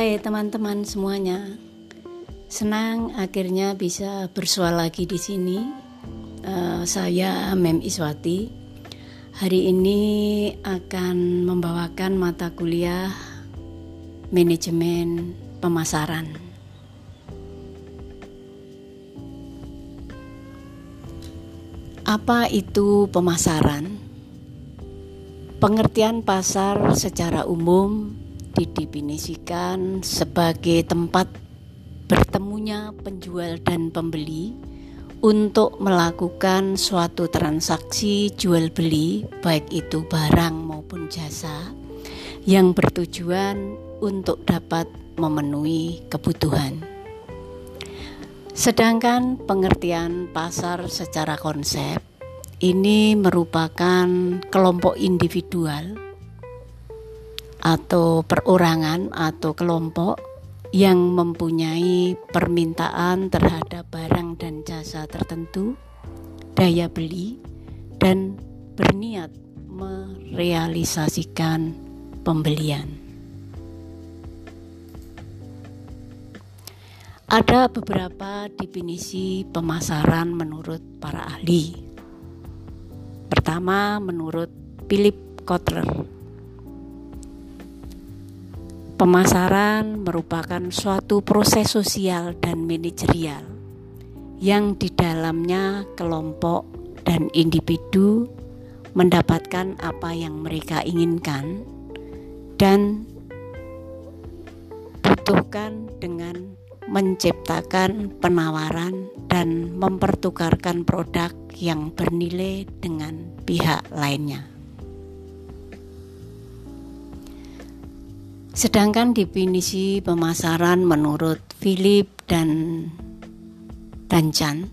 Hai teman-teman semuanya. Senang akhirnya bisa bersuara lagi di sini. Uh, saya Mem Iswati. Hari ini akan membawakan mata kuliah manajemen pemasaran. Apa itu pemasaran? Pengertian pasar secara umum didefinisikan sebagai tempat bertemunya penjual dan pembeli untuk melakukan suatu transaksi jual beli, baik itu barang maupun jasa, yang bertujuan untuk dapat memenuhi kebutuhan. Sedangkan pengertian pasar secara konsep ini merupakan kelompok individual atau perorangan atau kelompok yang mempunyai permintaan terhadap barang dan jasa tertentu, daya beli, dan berniat merealisasikan pembelian. Ada beberapa definisi pemasaran menurut para ahli. Pertama, menurut Philip Kotler, pemasaran merupakan suatu proses sosial dan manajerial yang di dalamnya kelompok dan individu mendapatkan apa yang mereka inginkan dan butuhkan dengan menciptakan penawaran dan mempertukarkan produk yang bernilai dengan pihak lainnya. Sedangkan definisi pemasaran menurut Philip dan Danchan,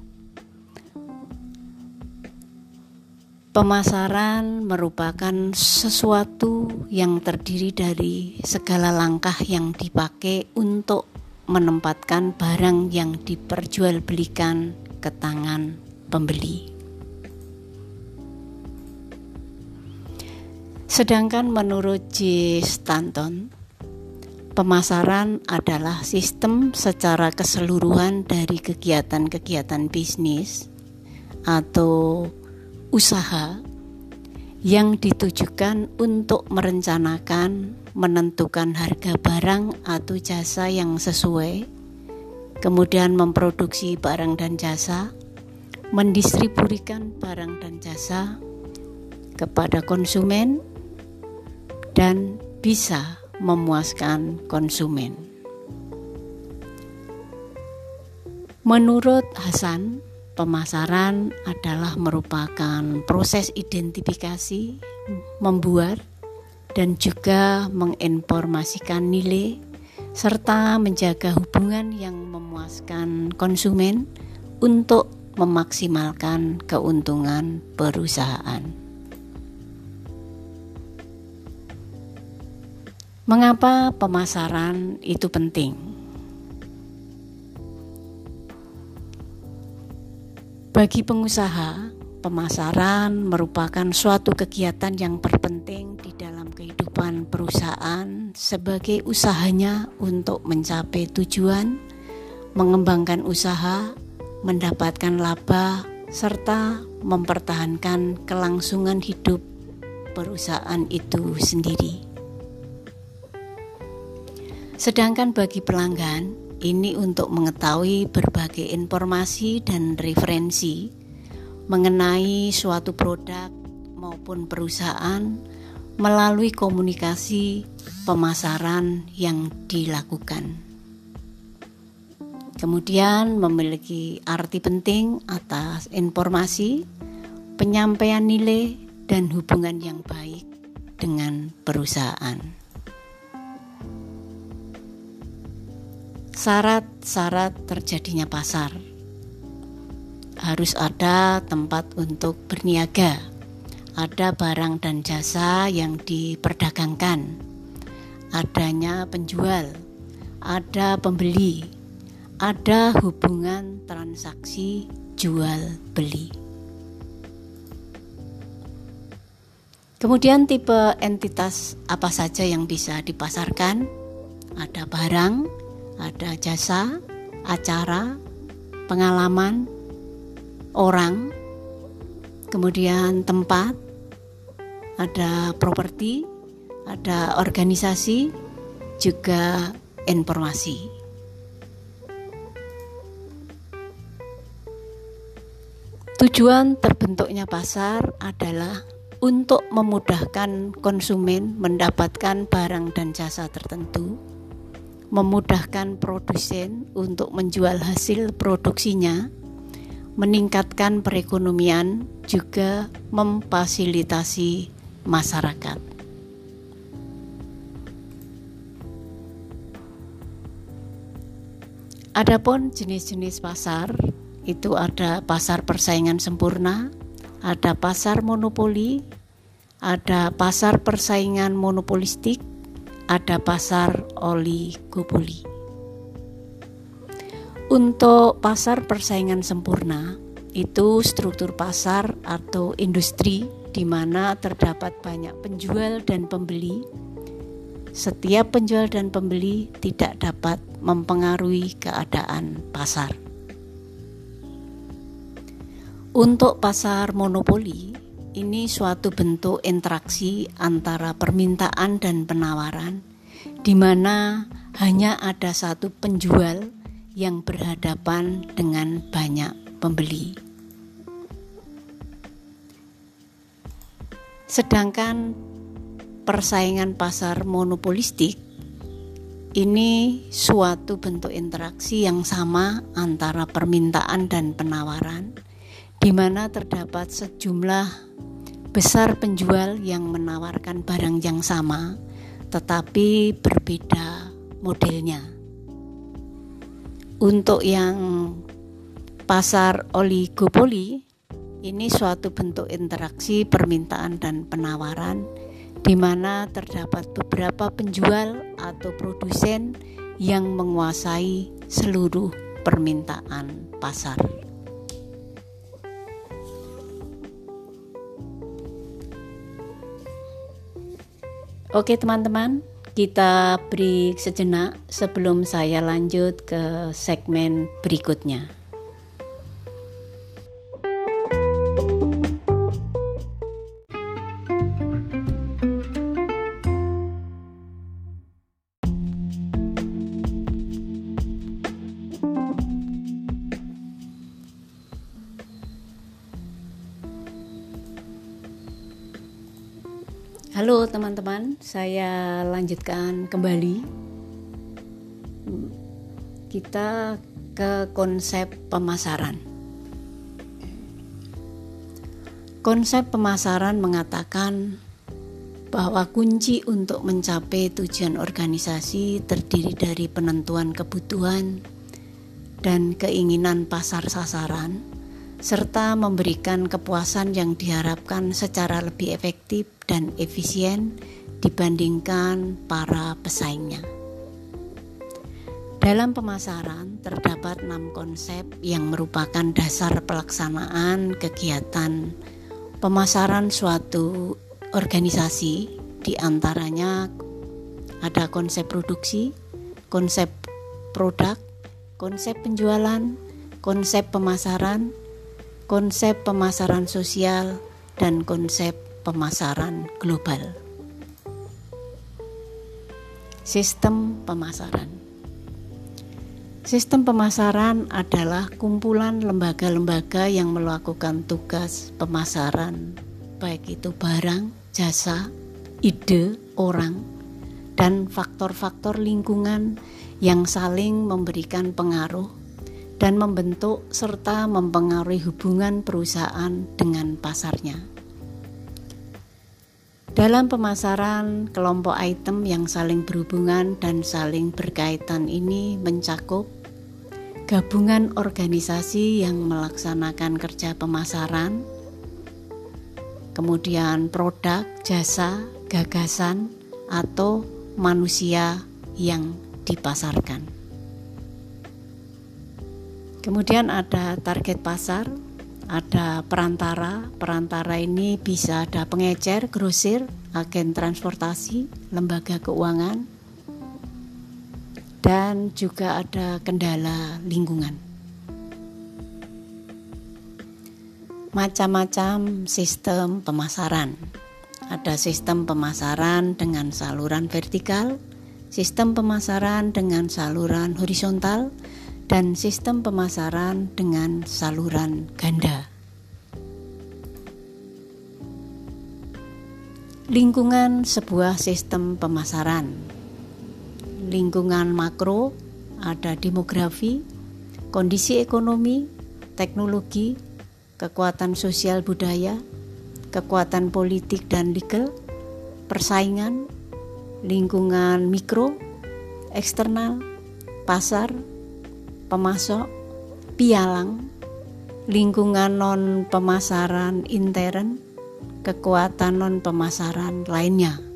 pemasaran merupakan sesuatu yang terdiri dari segala langkah yang dipakai untuk menempatkan barang yang diperjualbelikan ke tangan pembeli. Sedangkan menurut J. Stanton, pemasaran adalah sistem secara keseluruhan dari kegiatan-kegiatan bisnis atau usaha yang ditujukan untuk merencanakan, menentukan harga barang atau jasa yang sesuai, kemudian memproduksi barang dan jasa, mendistribusikan barang dan jasa kepada konsumen, dan bisa memuaskan konsumen. Menurut Hasan, Pemasaran adalah merupakan proses identifikasi, membuat, dan juga menginformasikan nilai serta menjaga hubungan yang memuaskan konsumen untuk memaksimalkan keuntungan perusahaan. Mengapa pemasaran itu penting? Bagi pengusaha, pemasaran merupakan suatu kegiatan yang berpenting di dalam kehidupan perusahaan sebagai usahanya untuk mencapai tujuan, mengembangkan usaha, mendapatkan laba, serta mempertahankan kelangsungan hidup perusahaan itu sendiri. Sedangkan bagi pelanggan, ini untuk mengetahui berbagai informasi dan referensi mengenai suatu produk maupun perusahaan melalui komunikasi pemasaran yang dilakukan. Kemudian memiliki arti penting atas informasi, penyampaian nilai, dan hubungan yang baik dengan perusahaan. Syarat-syarat terjadinya pasar. Harus ada tempat untuk berniaga, ada barang dan jasa yang diperdagangkan, adanya penjual, ada pembeli, ada hubungan transaksi jual beli. Kemudian tipe entitas apa saja yang bisa dipasarkan? ada barang, ada jasa, acara, pengalaman, orang, kemudian tempat, ada properti, ada organisasi, juga informasi. Tujuan terbentuknya pasar adalah untuk memudahkan konsumen mendapatkan barang dan jasa tertentu, memudahkan produsen untuk menjual hasil produksinya, meningkatkan perekonomian, juga memfasilitasi masyarakat. Adapun jenis-jenis pasar itu ada pasar persaingan sempurna, ada pasar monopoli, ada pasar persaingan monopolistik, ada pasar oligopoli. Untuk pasar persaingan sempurna, itu struktur pasar atau industri di mana terdapat banyak penjual dan pembeli. Setiap penjual dan pembeli tidak dapat mempengaruhi keadaan pasar. Untuk pasar monopoli, ini suatu bentuk interaksi antara permintaan dan penawaran, di mana hanya ada satu penjual yang berhadapan dengan banyak pembeli. Sedangkan persaingan pasar monopolistik ini suatu bentuk interaksi yang sama antara permintaan dan penawaran di mana terdapat sejumlah besar penjual yang menawarkan barang yang sama tetapi berbeda modelnya. Untuk yang pasar oligopoli ini suatu bentuk interaksi permintaan dan penawaran di mana terdapat beberapa penjual atau produsen yang menguasai seluruh permintaan pasar. Oke teman-teman, kita break sejenak sebelum saya lanjut ke segmen berikutnya. Saya lanjutkan kembali. Kita ke konsep pemasaran. Konsep pemasaran mengatakan bahwa kunci untuk mencapai tujuan organisasi terdiri dari penentuan kebutuhan dan keinginan pasar sasaran serta memberikan kepuasan yang diharapkan secara lebih efektif dan efisien dibandingkan para pesaingnya. Dalam pemasaran terdapat enam konsep yang merupakan dasar pelaksanaan kegiatan pemasaran suatu organisasi, di antaranya ada konsep produksi, konsep produk, konsep penjualan, konsep pemasaran, konsep pemasaran sosial, dan konsep pemasaran global. Sistem pemasaran Sistem pemasaran adalah kumpulan lembaga-lembaga yang melakukan tugas pemasaran, baik itu barang, jasa, ide, orang, dan faktor-faktor lingkungan yang saling memberikan pengaruh dan membentuk serta mempengaruhi hubungan perusahaan dengan pasarnya. Dalam pemasaran, kelompok item yang saling berhubungan dan saling berkaitan ini mencakup gabungan organisasi yang melaksanakan kerja pemasaran, kemudian produk, jasa, gagasan, atau manusia yang dipasarkan. Kemudian ada target pasar, ada perantara. Perantara ini bisa ada pengecer, grosir, agen transportasi, lembaga keuangan. dan juga ada kendala lingkungan. Macam-macam sistem pemasaran. Ada sistem pemasaran dengan saluran vertikal, sistem pemasaran dengan saluran horizontal, dan sistem pemasaran dengan saluran ganda. Lingkungan sebuah sistem pemasaran. Lingkungan makro ada demografi, kondisi ekonomi, teknologi, kekuatan sosial budaya, kekuatan politik dan legal, persaingan, lingkungan mikro, eksternal, pasar, pemasok, pialang, lingkungan non pemasaran intern, kekuatan non pemasaran lainnya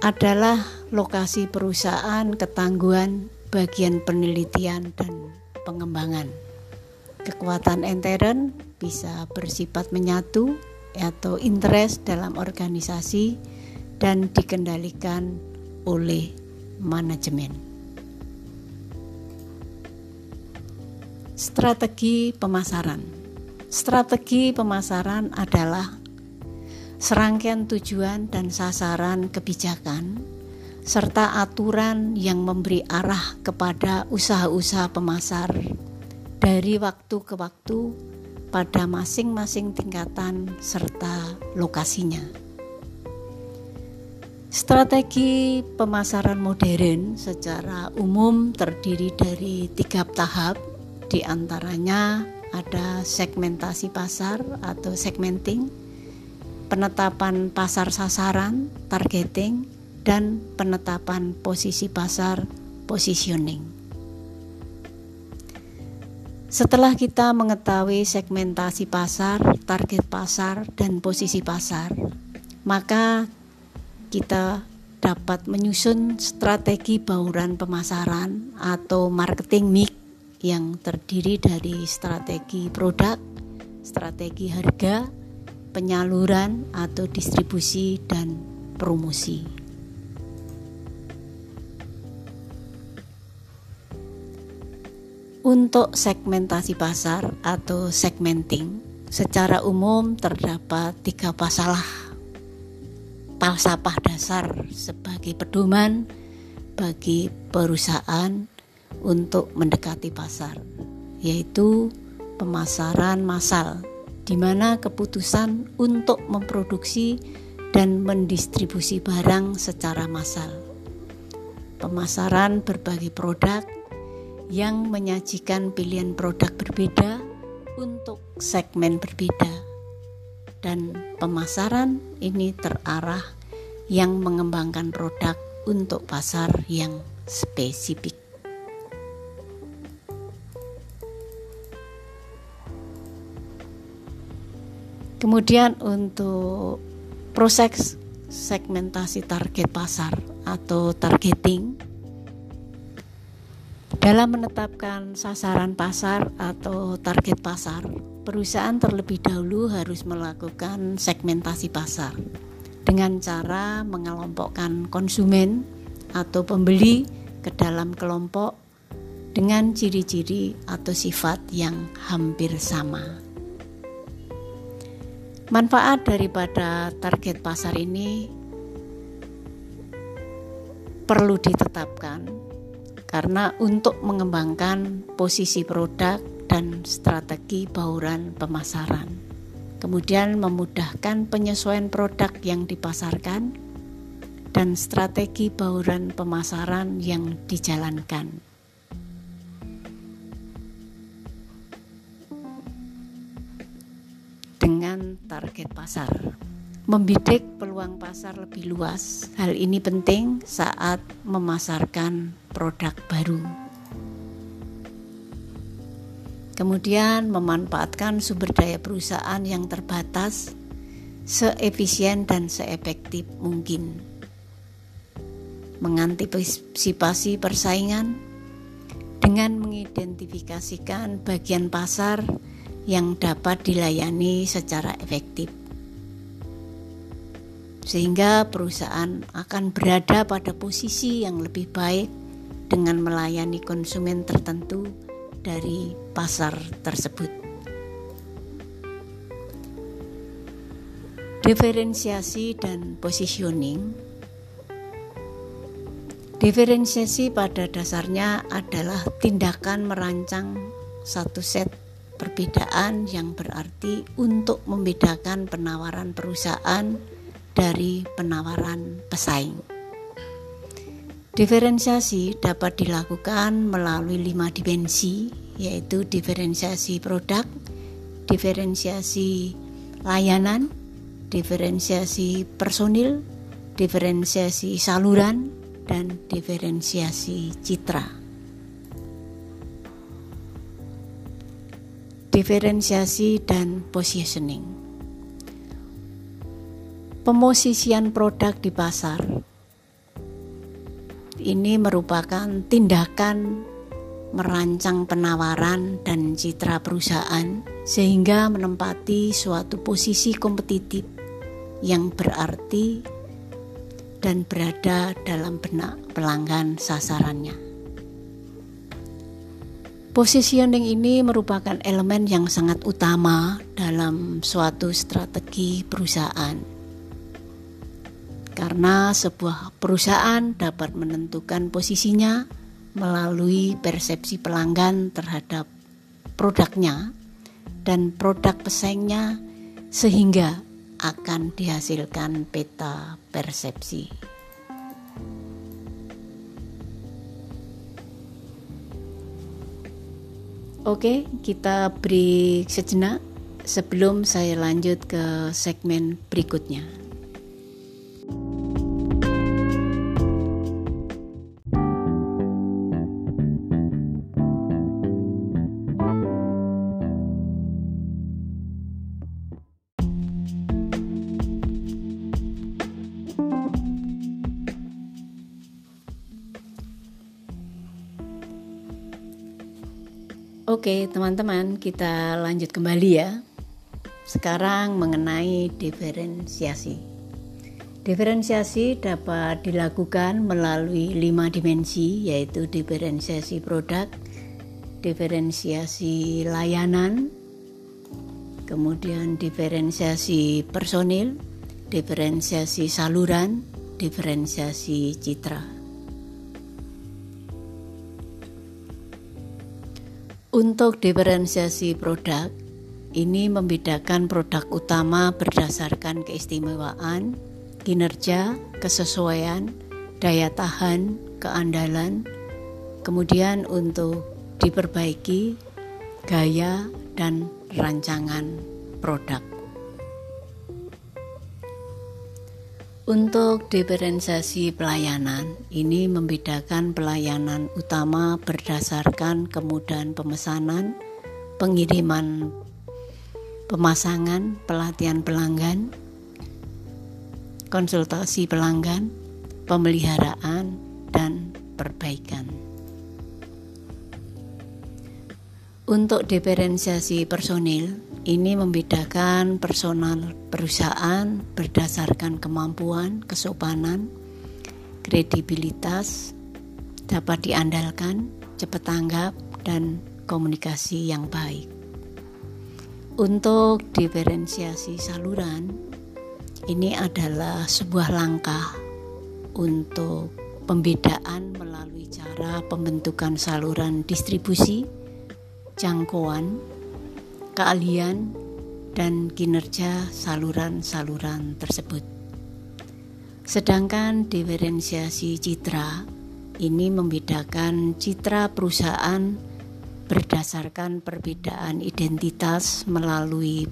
adalah lokasi perusahaan ketangguhan bagian penelitian dan pengembangan. Kekuatan intern bisa bersifat menyatu atau interest dalam organisasi dan dikendalikan oleh manajemen. Strategi pemasaran Strategi pemasaran adalah serangkaian tujuan dan sasaran kebijakan serta aturan yang memberi arah kepada usaha-usaha pemasar dari waktu ke waktu pada masing-masing tingkatan serta lokasinya. Strategi pemasaran modern secara umum terdiri dari tiga tahap, di antaranya ada segmentasi pasar atau segmenting, penetapan pasar sasaran, targeting, dan penetapan posisi pasar, positioning. Setelah kita mengetahui segmentasi pasar, target pasar, dan posisi pasar, maka kita dapat menyusun strategi bauran pemasaran atau marketing mix yang terdiri dari strategi produk, strategi harga, penyaluran atau distribusi dan promosi. Untuk segmentasi pasar atau segmenting, secara umum terdapat tiga pasalah falsafah dasar sebagai pedoman bagi perusahaan untuk mendekati pasar, yaitu pemasaran massal, di mana keputusan untuk memproduksi dan mendistribusi barang secara massal. Pemasaran berbagai produk yang menyajikan pilihan produk berbeda untuk segmen berbeda. Dan pemasaran ini terarah yang mengembangkan produk untuk pasar yang spesifik. Kemudian untuk proses segmentasi target pasar atau targeting dalam menetapkan sasaran pasar atau target pasar, perusahaan terlebih dahulu harus melakukan segmentasi pasar dengan cara mengelompokkan konsumen atau pembeli ke dalam kelompok dengan ciri-ciri atau sifat yang hampir sama. Manfaat daripada target pasar ini perlu ditetapkan karena untuk mengembangkan posisi produk dan strategi bauran pemasaran. Kemudian memudahkan penyesuaian produk yang dipasarkan dan strategi bauran pemasaran yang dijalankan. Dengan target pasar. Membidik peluang pasar lebih luas. Hal ini penting saat memasarkan produk baru. Kemudian memanfaatkan sumber daya perusahaan yang terbatas seefisien dan seefektif mungkin. Mengantisipasi persaingan dengan mengidentifikasikan bagian pasar yang dapat dilayani secara efektif. sehingga perusahaan akan berada pada posisi yang lebih baik dengan melayani konsumen tertentu dari pasar tersebut. Diferensiasi dan positioning. Diferensiasi pada dasarnya adalah tindakan merancang satu set perbedaan yang berarti untuk membedakan penawaran perusahaan dari penawaran pesaing. Diferensiasi dapat dilakukan melalui lima dimensi, yaitu diferensiasi produk, diferensiasi layanan, diferensiasi personil, diferensiasi saluran, dan diferensiasi citra. Diferensiasi dan positioning. Pemosisian produk di pasar ini merupakan tindakan merancang penawaran dan citra perusahaan sehingga menempati suatu posisi kompetitif yang berarti dan berada dalam benak pelanggan sasarannya. Positioning ini merupakan elemen yang sangat utama dalam suatu strategi perusahaan. Karena sebuah perusahaan dapat menentukan posisinya melalui persepsi pelanggan terhadap produknya dan produk pesaingnya sehingga akan dihasilkan peta persepsi. Oke, kita break sejenak sebelum saya lanjut ke segmen berikutnya. Oke, teman-teman, kita lanjut kembali ya. Sekarang mengenai diferensiasi. Diferensiasi dapat dilakukan melalui lima dimensi, yaitu diferensiasi produk, diferensiasi layanan, kemudian diferensiasi personil, diferensiasi saluran, diferensiasi citra. Untuk diferensiasi produk, ini membedakan produk utama berdasarkan keistimewaan, kinerja, kesesuaian, daya tahan, keandalan, kemudian untuk diperbaiki gaya dan rancangan produk. Untuk diferensiasi pelayanan, ini membedakan pelayanan utama berdasarkan kemudahan pemesanan, pengiriman, pemasangan, pelatihan pelanggan, konsultasi pelanggan, pemeliharaan, dan perbaikan. Untuk diferensiasi personil, ini membedakan personal perusahaan berdasarkan kemampuan, kesopanan, kredibilitas, dapat diandalkan, cepat tanggap, dan komunikasi yang baik. Untuk diferensiasi saluran, ini adalah sebuah langkah untuk pembedaan melalui cara pembentukan saluran distribusi, jangkauan, keahlian, dan kinerja saluran-saluran tersebut. Sedangkan diferensiasi citra ini membedakan citra perusahaan berdasarkan perbedaan identitas melalui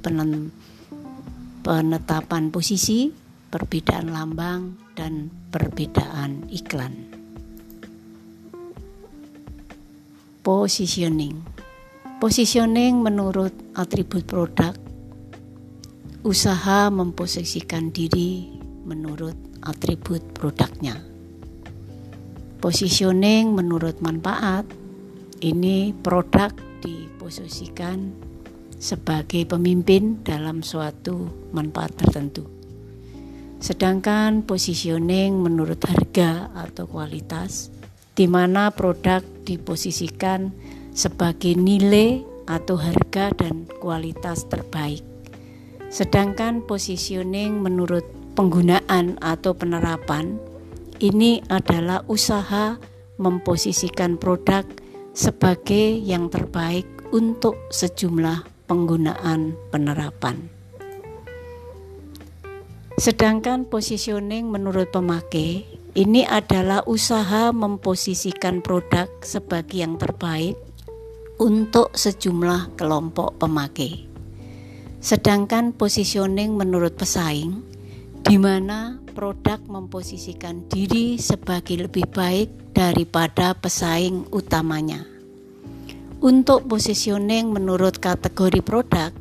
penetapan posisi, perbedaan lambang, dan perbedaan iklan. Positioning Positioning menurut atribut produk, usaha memposisikan diri menurut atribut produknya. Positioning menurut manfaat, ini produk diposisikan sebagai pemimpin dalam suatu manfaat tertentu. Sedangkan positioning menurut harga atau kualitas, di mana produk diposisikan sebagai nilai atau harga dan kualitas terbaik. Sedangkan positioning menurut penggunaan atau penerapan ini adalah usaha memposisikan produk sebagai yang terbaik untuk sejumlah penggunaan penerapan. Sedangkan positioning menurut pemakai ini adalah usaha memposisikan produk sebagai yang terbaik untuk sejumlah kelompok pemakai. Sedangkan positioning menurut pesaing di mana produk memposisikan diri sebagai lebih baik daripada pesaing utamanya. Untuk positioning menurut kategori produk,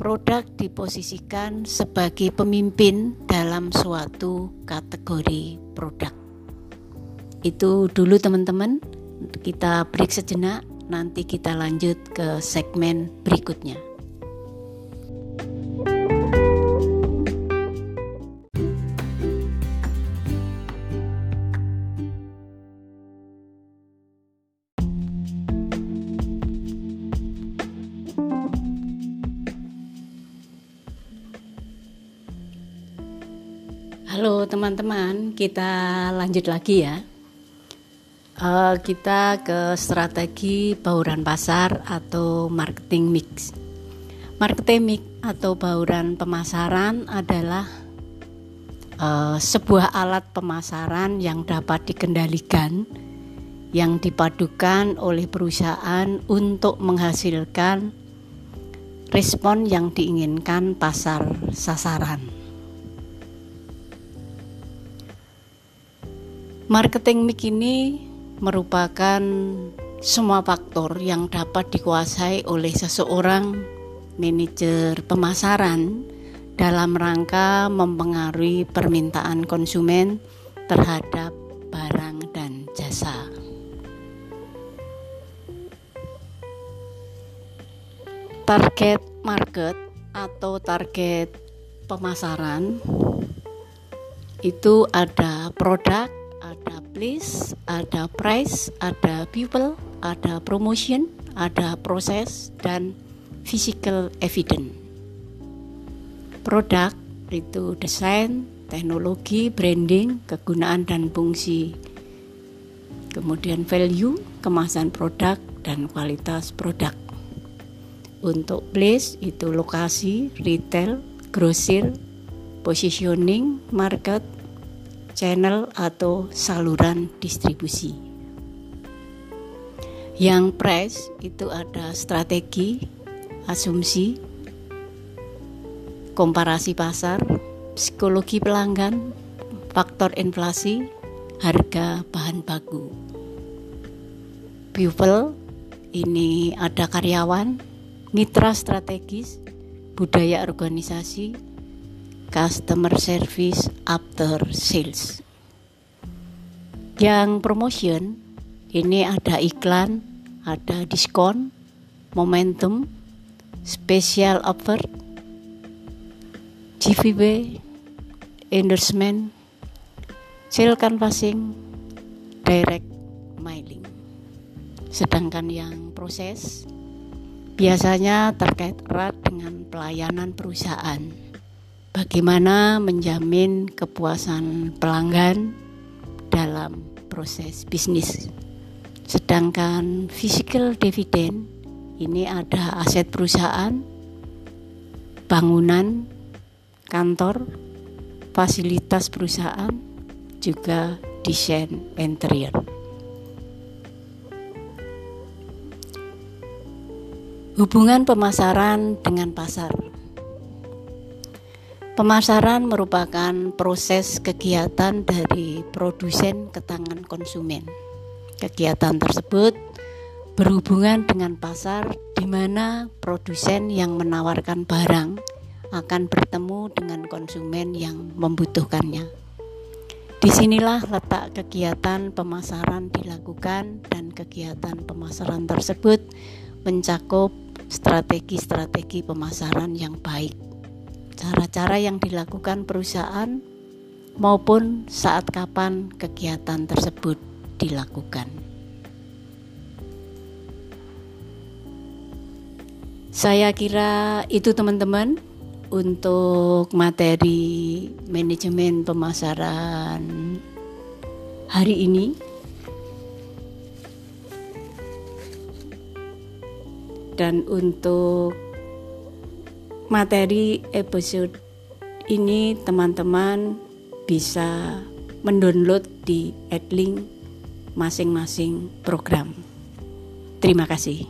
produk diposisikan sebagai pemimpin dalam suatu kategori produk. Itu dulu teman-teman, kita break sejenak, nanti kita lanjut ke segmen berikutnya. Halo teman-teman, kita lanjut lagi ya. Uh, kita ke strategi bauran pasar atau marketing mix. Marketing mix atau bauran pemasaran adalah uh, sebuah alat pemasaran yang dapat dikendalikan, yang dipadukan oleh perusahaan untuk menghasilkan respon yang diinginkan pasar sasaran. Marketing mix ini merupakan semua faktor yang dapat dikuasai oleh seseorang manajer pemasaran dalam rangka mempengaruhi permintaan konsumen terhadap barang dan jasa. Target market atau target pemasaran itu ada produk, ada place, ada price, ada people, ada promotion, ada proses dan physical evidence. Produk itu desain, teknologi, branding, kegunaan dan fungsi. Kemudian value, kemasan produk dan kualitas produk. Untuk place itu lokasi, retail, grosir, positioning, market, channel atau saluran distribusi. Yang price itu ada strategi, asumsi, komparasi pasar, psikologi pelanggan, faktor inflasi, harga bahan baku. People ini ada karyawan, mitra strategis, budaya organisasi, customer service after sales. Yang promotion ini ada iklan, ada diskon, momentum, special offer, GVB, endorsement, sale canvassing, direct mailing. Sedangkan yang proses biasanya terkait erat dengan pelayanan perusahaan bagaimana menjamin kepuasan pelanggan dalam proses bisnis. Sedangkan physical dividend ini ada aset perusahaan, bangunan, kantor, fasilitas perusahaan, juga desain interior. Hubungan pemasaran dengan pasar Pemasaran merupakan proses kegiatan dari produsen ke tangan konsumen. Kegiatan tersebut berhubungan dengan pasar di mana produsen yang menawarkan barang akan bertemu dengan konsumen yang membutuhkannya. Di sinilah letak kegiatan pemasaran dilakukan dan kegiatan pemasaran tersebut mencakup strategi-strategi pemasaran yang baik cara-cara yang dilakukan perusahaan maupun saat kapan kegiatan tersebut dilakukan. Saya kira itu teman-teman untuk materi manajemen pemasaran hari ini. Dan untuk materi episode ini teman-teman bisa mendownload di Adlink masing-masing program. Terima kasih.